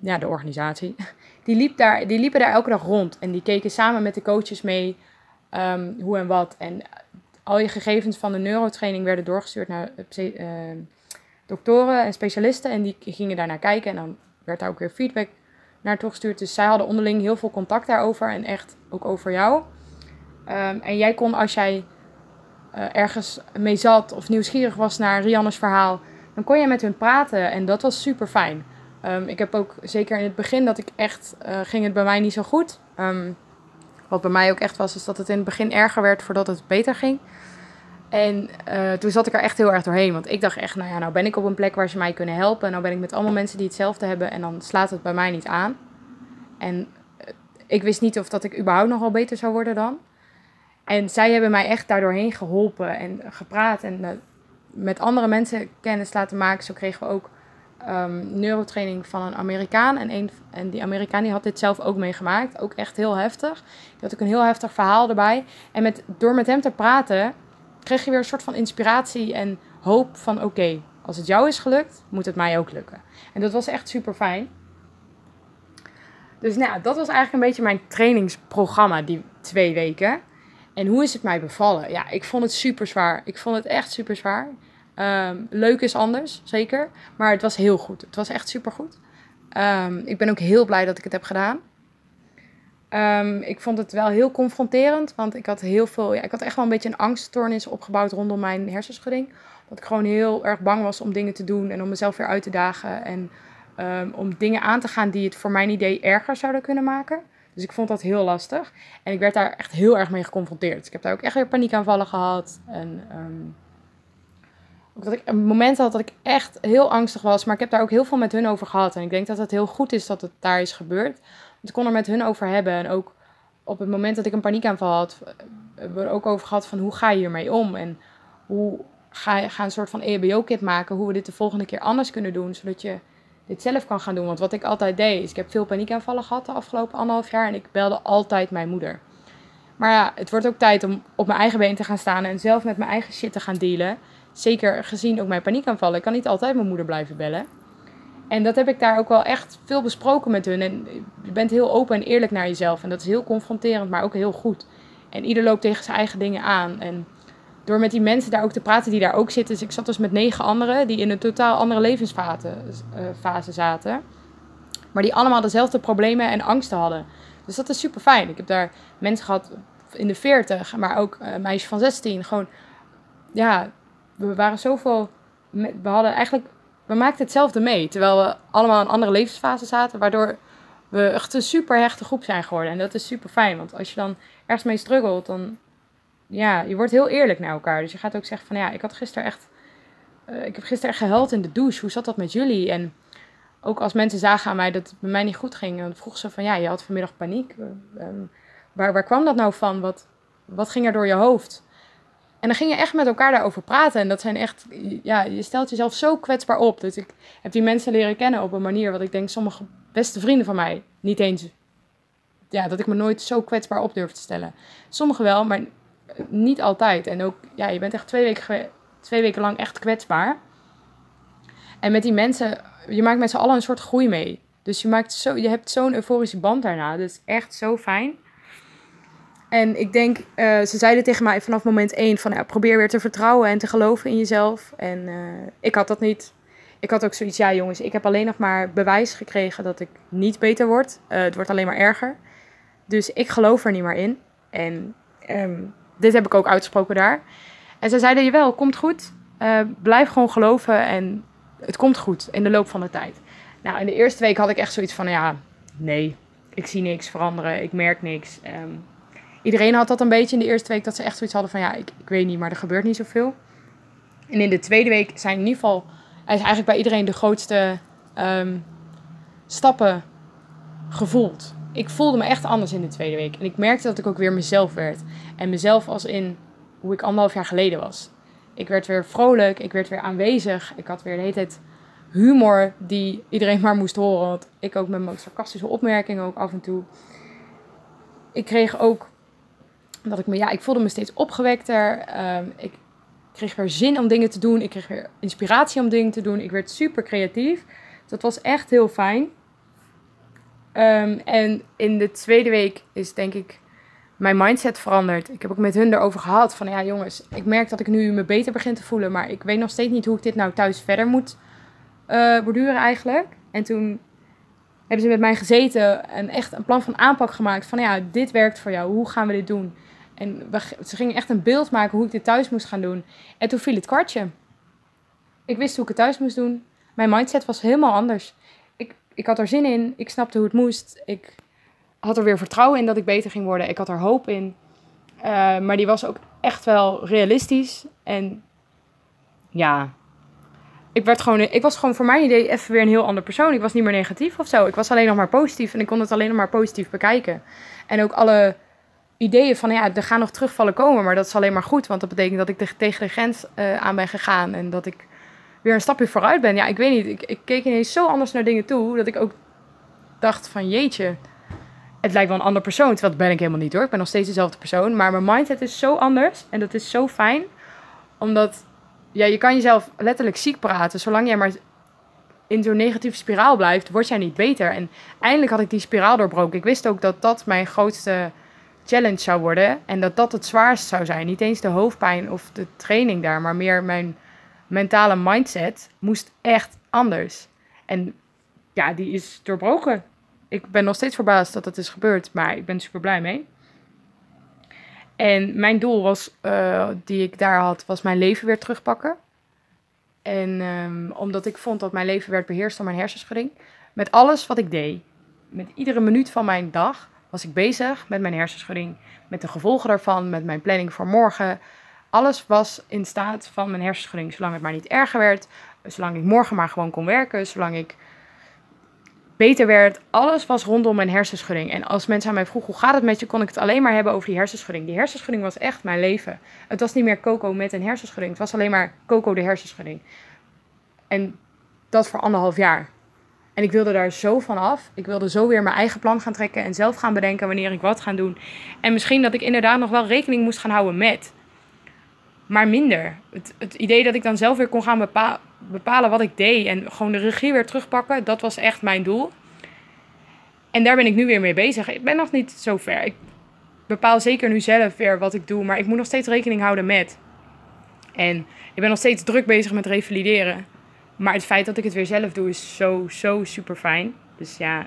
ja, de organisatie, die, liep daar, die liepen daar elke dag rond. En die keken samen met de coaches mee um, hoe en wat. En al je gegevens van de neurotraining werden doorgestuurd naar uh, doktoren en specialisten. En die gingen daar naar kijken. En dan werd daar ook weer feedback naar toegestuurd. Dus zij hadden onderling heel veel contact daarover en echt ook over jou. Um, en jij kon als jij uh, ergens mee zat of nieuwsgierig was naar Rianne's verhaal, dan kon je met hun praten en dat was super fijn. Um, ik heb ook zeker in het begin dat ik echt, ging het bij mij niet zo goed. Um, wat bij mij ook echt was, is dat het in het begin erger werd voordat het beter ging. En uh, toen zat ik er echt heel erg doorheen. Want ik dacht echt, nou ja, nou ben ik op een plek waar ze mij kunnen helpen. En nou ben ik met allemaal mensen die hetzelfde hebben. En dan slaat het bij mij niet aan. En uh, ik wist niet of dat ik überhaupt nog wel beter zou worden dan. En zij hebben mij echt daardoorheen geholpen en gepraat. En uh, met andere mensen kennis laten maken. Zo kregen we ook um, neurotraining van een Amerikaan. En, een, en die Amerikaan die had dit zelf ook meegemaakt. Ook echt heel heftig. Die had ook een heel heftig verhaal erbij. En met, door met hem te praten kreeg je weer een soort van inspiratie en hoop van oké, als het jou is gelukt, moet het mij ook lukken. En dat was echt super fijn. Dus nou, dat was eigenlijk een beetje mijn trainingsprogramma, die twee weken. En hoe is het mij bevallen? Ja, ik vond het super zwaar. Ik vond het echt super zwaar. Ehm, leuk is anders, zeker. Maar het was heel goed. Het was echt super goed. Ehm, ik ben ook heel blij dat ik het heb gedaan. Ehm, ik vond het wel heel confronterend, want ik had heel veel, ja, ik had echt wel een beetje een angststoornis opgebouwd rondom mijn hersenschudding. Dat ik gewoon heel erg bang was om dingen te doen en om mezelf weer uit te dagen en om dingen aan te gaan die het voor mijn idee erger zouden kunnen maken. Dus ik vond dat heel lastig. En ik werd daar echt heel erg mee geconfronteerd. ik heb daar ook echt weer paniekaanvallen gehad. En um, dat ik een moment had dat ik echt heel angstig was. Maar ik heb daar ook heel veel met hun over gehad. En ik denk dat het heel goed is dat het daar is gebeurd. Want ik kon er met hun over hebben. En ook op het moment dat ik een paniekaanval had, hebben we er ook over gehad van hoe ga je hiermee om? En hoe ga je een soort van EHBO-kit maken, hoe we dit de volgende keer anders kunnen doen, zodat je dit zelf kan gaan doen. Want wat ik altijd deed, is ik heb veel paniekaanvallen gehad de afgelopen anderhalf jaar en ik belde altijd mijn moeder. Maar ja, het wordt ook tijd om op mijn eigen been te gaan staan en zelf met mijn eigen shit te gaan dealen. Zeker gezien ook mijn paniekaanvallen. Ik kan niet altijd mijn moeder blijven bellen. En dat heb ik daar ook wel echt veel besproken met hun. En je bent heel open en eerlijk naar jezelf. En dat is heel confronterend, maar ook heel goed. En ieder loopt tegen zijn eigen dingen aan. En door met die mensen daar ook te praten die daar ook zitten. Dus ik zat dus met negen anderen die in een totaal andere levensfase fase zaten. Maar die allemaal dezelfde problemen en angsten hadden. Dus dat is super fijn. Ik heb daar mensen gehad in de 40, maar ook een meisje van 16. Gewoon, ja, we waren zoveel. We hadden eigenlijk. We maakten hetzelfde mee. Terwijl we allemaal in andere levensfase zaten. Waardoor we echt een super hechte groep zijn geworden. En dat is super fijn. Want als je dan ergens mee struggelt, dan ja, je wordt heel eerlijk naar elkaar. Dus je gaat ook zeggen van ja, ik had gisteren echt. Uh, ik heb gisteren echt gehuild in de douche. Hoe zat dat met jullie? En ook als mensen zagen aan mij dat het bij mij niet goed ging, dan vroeg ze van ja, je had vanmiddag paniek. Uh, waar, waar kwam dat nou van? Wat, wat ging er door je hoofd? En dan ging je echt met elkaar daarover praten. En dat zijn echt, ja, je stelt jezelf zo kwetsbaar op. Dus ik heb die mensen leren kennen op een manier wat ik denk sommige beste vrienden van mij niet eens. Ja, dat ik me nooit zo kwetsbaar op durf te stellen. Sommigen wel, maar niet altijd. En ook, ja, je bent echt twee weken, twee weken lang echt kwetsbaar. En met die mensen, je maakt met z'n allen een soort groei mee. Dus je, maakt zo, je hebt zo'n euforische band daarna. Is echt zo fijn. En ik denk, uh, ze zeiden tegen mij vanaf moment één van ja, probeer weer te vertrouwen en te geloven in jezelf. En uh, ik had dat niet. Ik had ook zoiets, ja jongens, ik heb alleen nog maar bewijs gekregen dat ik niet beter word. Uh, het wordt alleen maar erger. Dus ik geloof er niet meer in. En um, dit heb ik ook uitgesproken daar. En ze zeiden, jawel, komt goed. Blijf gewoon geloven en het komt goed in de loop van de tijd. Nou, in de eerste week had ik echt zoiets van, ja, nee, ik zie niks veranderen, ik merk niks. Um, iedereen had dat een beetje in de eerste week, dat ze echt zoiets hadden van, ja, ik, ik weet niet, maar er gebeurt niet zoveel. En in de tweede week zijn in ieder geval, is eigenlijk bij iedereen de grootste um, stappen gevoeld ik voelde me echt anders in de tweede week. En ik merkte dat ik ook weer mezelf werd. En mezelf als in hoe ik anderhalf jaar geleden was. Ik werd weer vrolijk, ik werd weer aanwezig. Ik had weer de hele tijd humor die iedereen maar moest horen. Want ik ook met mijn sarcastische opmerkingen ook af en toe. Ik kreeg ook dat ik me, ja, ik voelde me steeds opgewekter. Um, ik kreeg weer zin om dingen te doen. Ik kreeg weer inspiratie om dingen te doen. Ik werd super creatief. Dat was echt heel fijn. Um, en in de tweede week is denk ik mijn mindset veranderd. Ik heb ook met hun erover gehad van ja jongens, ik merk dat ik nu me beter begin te voelen, maar ik weet nog steeds niet hoe ik dit nou thuis verder moet uh, borduren eigenlijk. En toen hebben ze met mij gezeten en echt een plan van aanpak gemaakt van ja, dit werkt voor jou, hoe gaan we dit doen? En ze gingen echt een beeld maken hoe ik dit thuis moest gaan doen. En toen viel het kwartje. Ik wist hoe ik het thuis moest doen. Mijn mindset was helemaal anders ik had er zin in. Ik snapte hoe het moest. Ik had er weer vertrouwen in dat ik beter ging worden. Ik had er hoop in. Uh, maar die was ook echt wel realistisch. En ja, ik, werd gewoon, ik was gewoon voor mijn idee even weer een heel ander persoon. Ik was niet meer negatief of zo. Ik was alleen nog maar positief. En ik kon het alleen nog maar positief bekijken. En ook alle ideeën van, ja, er gaan nog terugvallen komen. Maar dat is alleen maar goed. Want dat betekent dat ik tegen de grens uh, aan ben gegaan. En dat ik weer een stapje vooruit ben. Ja, ik weet niet. Ik, ik keek ineens zo anders naar dingen toe. Dat ik ook dacht van jeetje. Het lijkt wel een ander persoon. Terwijl ben ik helemaal niet hoor. Ik ben nog steeds dezelfde persoon. Maar mijn mindset is zo anders. En dat is zo fijn. Omdat ja, je kan jezelf letterlijk ziek praten. Zolang jij maar in zo'n negatieve spiraal blijft, word jij niet beter. En eindelijk had ik die spiraal doorbroken. Ik wist ook dat dat mijn grootste challenge zou worden. En dat dat het zwaarst zou zijn. Niet eens de hoofdpijn of de training daar, maar meer mijn mentale mindset moest echt anders. En ja, die is doorbroken. Ik ben nog steeds verbaasd dat dat is gebeurd, maar ik ben super blij mee. En mijn doel was, uh, die ik daar had, was mijn leven weer terugpakken. En um, omdat ik vond dat mijn leven werd beheerst door mijn hersenschudding. Met alles wat ik deed. Met iedere minuut van mijn dag was ik bezig met mijn hersenschudding. Met de gevolgen daarvan, met mijn planning voor morgen. Alles was in staat van mijn hersenschudding. Zolang het maar niet erger werd. Zolang ik morgen maar gewoon kon werken. Zolang ik beter werd. Alles was rondom mijn hersenschudding. En als mensen aan mij vroegen hoe gaat het met je, kon ik het alleen maar hebben over die hersenschudding. Die hersenschudding was echt mijn leven. Het was niet meer Coco met een hersenschudding. Het was alleen maar Coco de hersenschudding. En dat voor anderhalf jaar. En ik wilde daar zo van af. Ik wilde zo weer mijn eigen plan gaan trekken en zelf gaan bedenken wanneer ik wat ga doen. En misschien dat ik inderdaad nog wel rekening moest gaan houden met. Maar minder. Het, het idee dat ik dan zelf weer kon gaan bepalen wat ik deed en gewoon de regie weer terugpakken, dat was echt mijn doel. En daar ben ik nu weer mee bezig. Ik ben nog niet zo ver. Ik bepaal zeker nu zelf weer wat ik doe, maar ik moet nog steeds rekening houden met. En ik ben nog steeds druk bezig met revalideren. Maar het feit dat ik het weer zelf doe is zo, zo super fijn. Dus ja,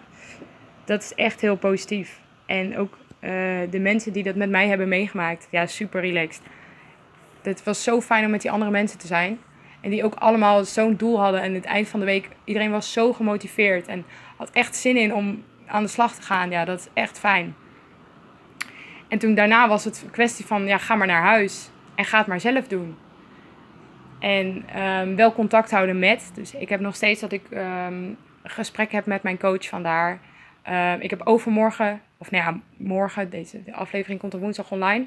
dat is echt heel positief. En ook uh, de mensen die dat met mij hebben meegemaakt, ja, super relaxed. Het was zo fijn om met die andere mensen te zijn. En die ook allemaal zo'n doel hadden. En het eind van de week, iedereen was zo gemotiveerd. En had echt zin in om aan de slag te gaan. Ja, dat is echt fijn. En toen daarna was het een kwestie van, ja, ga maar naar huis. En ga het maar zelf doen. En um, wel contact houden met. Dus ik heb nog steeds dat ik um, gesprek heb met mijn coach vandaar. Uh, ik heb overmorgen, of nou ja, morgen, deze de aflevering komt op woensdag online.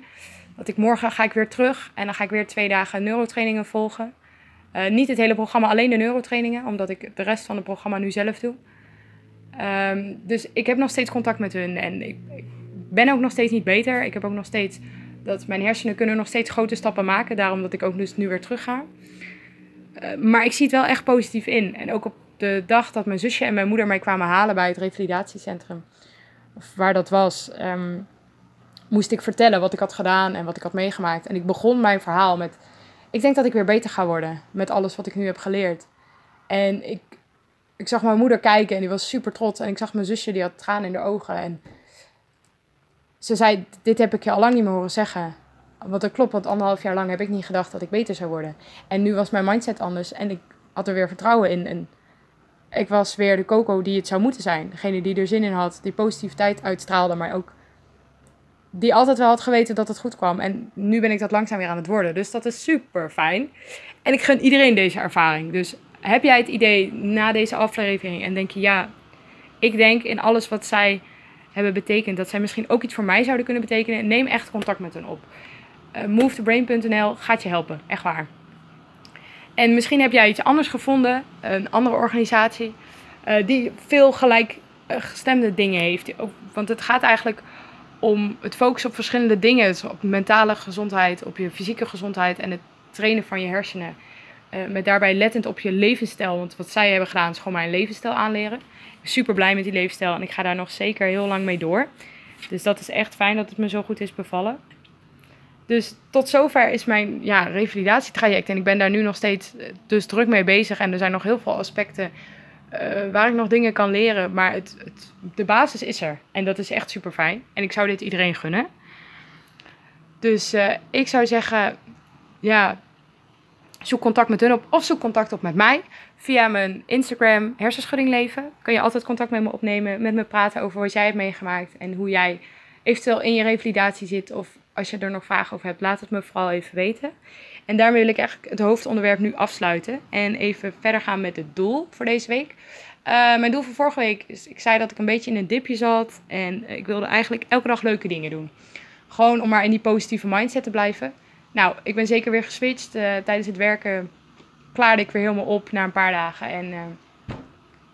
Dat ik morgen ga ik weer terug en dan ga ik weer twee dagen neurotrainingen volgen. Uh, niet het hele programma, alleen de neurotrainingen, omdat ik de rest van het programma nu zelf doe. Dus ik heb nog steeds contact met hun en ik, ben ook nog steeds niet beter. Ik heb ook nog steeds dat mijn hersenen kunnen nog steeds grote stappen maken, daarom dat ik ook dus nu weer terug ga. Uh, maar ik zie het wel echt positief in. En ook op de dag dat mijn zusje en mijn moeder mij kwamen halen bij het revalidatiecentrum, of waar dat was, um, moest ik vertellen wat ik had gedaan en wat ik had meegemaakt. En ik begon mijn verhaal met ik denk dat ik weer beter ga worden met alles wat ik nu heb geleerd. En ik, ik zag mijn moeder kijken en die was super trots. En ik zag mijn zusje, die had tranen in de ogen. En ze zei, dit heb ik je al lang niet meer horen zeggen. Want dat klopt, want anderhalf jaar lang heb ik niet gedacht dat ik beter zou worden. En nu was mijn mindset anders en ik had er weer vertrouwen in. En ik was weer de Coco die het zou moeten zijn. Degene die er zin in had, die positiviteit uitstraalde, maar ook die altijd wel had geweten dat het goed kwam. En nu ben ik dat langzaam weer aan het worden. Dus dat is super fijn. En ik gun iedereen deze ervaring. Dus heb jij het idee na deze aflevering en denk je, ja, ik denk in alles wat zij hebben betekend, dat zij misschien ook iets voor mij zouden kunnen betekenen, neem echt contact met hen op. Uh, MoveToBrain.nl gaat je helpen, echt waar. En misschien heb jij iets anders gevonden, een andere organisatie, uh, die veel gelijkgestemde dingen heeft. Want het gaat eigenlijk om het focussen op verschillende dingen. Dus op mentale gezondheid, op je fysieke gezondheid en het trainen van je hersenen. Uh, met daarbij lettend op je levensstijl. Want wat zij hebben gedaan is gewoon mijn levensstijl aanleren. Ik ben super blij met die levensstijl en ik ga daar nog zeker heel lang mee door. Dus dat is echt fijn dat het me zo goed is bevallen. Dus tot zover is mijn ja, revalidatietraject. En ik ben daar nu nog steeds eh, dus druk mee bezig. En er zijn nog heel veel aspecten uh, waar ik nog dingen kan leren. Maar het, het, de basis is er. En dat is echt super fijn. En ik zou dit iedereen gunnen. Dus ik zou zeggen, ja, zoek contact met hun op. Of zoek contact op met mij. Via mijn Instagram Hersenschudding Leven. Kun je altijd contact met me opnemen. Met me praten over wat jij hebt meegemaakt. En hoe jij eventueel in je revalidatie zit. Of als je er nog vragen over hebt, laat het me vooral even weten. En daarmee wil ik eigenlijk het hoofdonderwerp nu afsluiten. En even verder gaan met het doel voor deze week. Uh, mijn doel voor vorige week is, ik zei dat ik een beetje in een dipje zat. En ik wilde eigenlijk elke dag leuke dingen doen. Gewoon om maar in die positieve mindset te blijven. Nou, ik ben zeker weer geswitcht. Uh, tijdens het werken klaarde ik weer helemaal op na een paar dagen. En uh,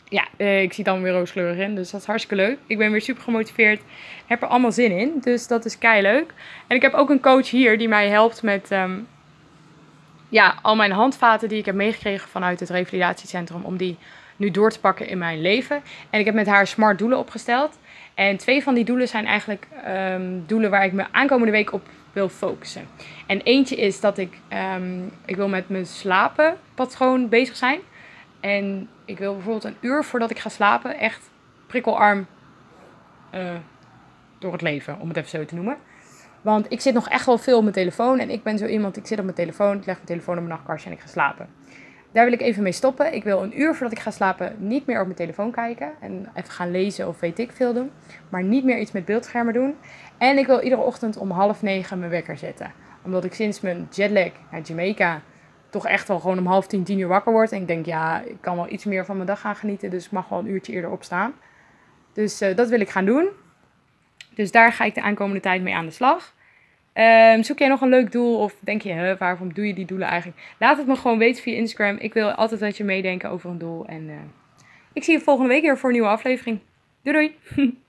ja, ik zie allemaal weer rooskleurig in. Dus dat is hartstikke leuk. Ik ben weer super gemotiveerd. Heb er allemaal zin in. Dus dat is kei leuk. En ik heb ook een coach hier die mij helpt met um, ja, al mijn handvaten die ik heb meegekregen vanuit het revalidatiecentrum, om die nu door te pakken in mijn leven. En ik heb met haar smart doelen opgesteld. En twee van die doelen zijn eigenlijk ehm, doelen waar ik me aankomende week op wil focussen. En eentje is dat ik, ehm, ik wil met mijn slapenpatroon bezig zijn. En ik wil bijvoorbeeld een uur voordat ik ga slapen echt prikkelarm uh, door het leven, om het even zo te noemen. Want ik zit nog echt wel veel op mijn telefoon. En ik ben zo iemand, ik zit op mijn telefoon, ik leg mijn telefoon op mijn nachtkastje en ik ga slapen. Daar wil ik even mee stoppen. Ik wil een uur voordat ik ga slapen niet meer op mijn telefoon kijken. En even gaan lezen of weet ik veel doen. Maar niet meer iets met beeldschermen doen. En ik wil iedere ochtend om half negen mijn wekker zetten. Omdat ik sinds mijn jetlag naar Jamaica toch echt wel gewoon om half tien, tien uur wakker word. En ik denk, ja, ik kan wel iets meer van mijn dag gaan genieten. Dus ik mag wel een uurtje eerder opstaan. Dus uh, dat wil ik gaan doen. Dus daar ga ik de aankomende tijd mee aan de slag. Um, zoek jij nog een leuk doel of denk je, huh, waarom doe je die doelen eigenlijk? Laat het me gewoon weten via Instagram. Ik wil altijd dat je meedenken over een doel. En uh, ik zie je volgende week weer voor een nieuwe aflevering. Doei doei!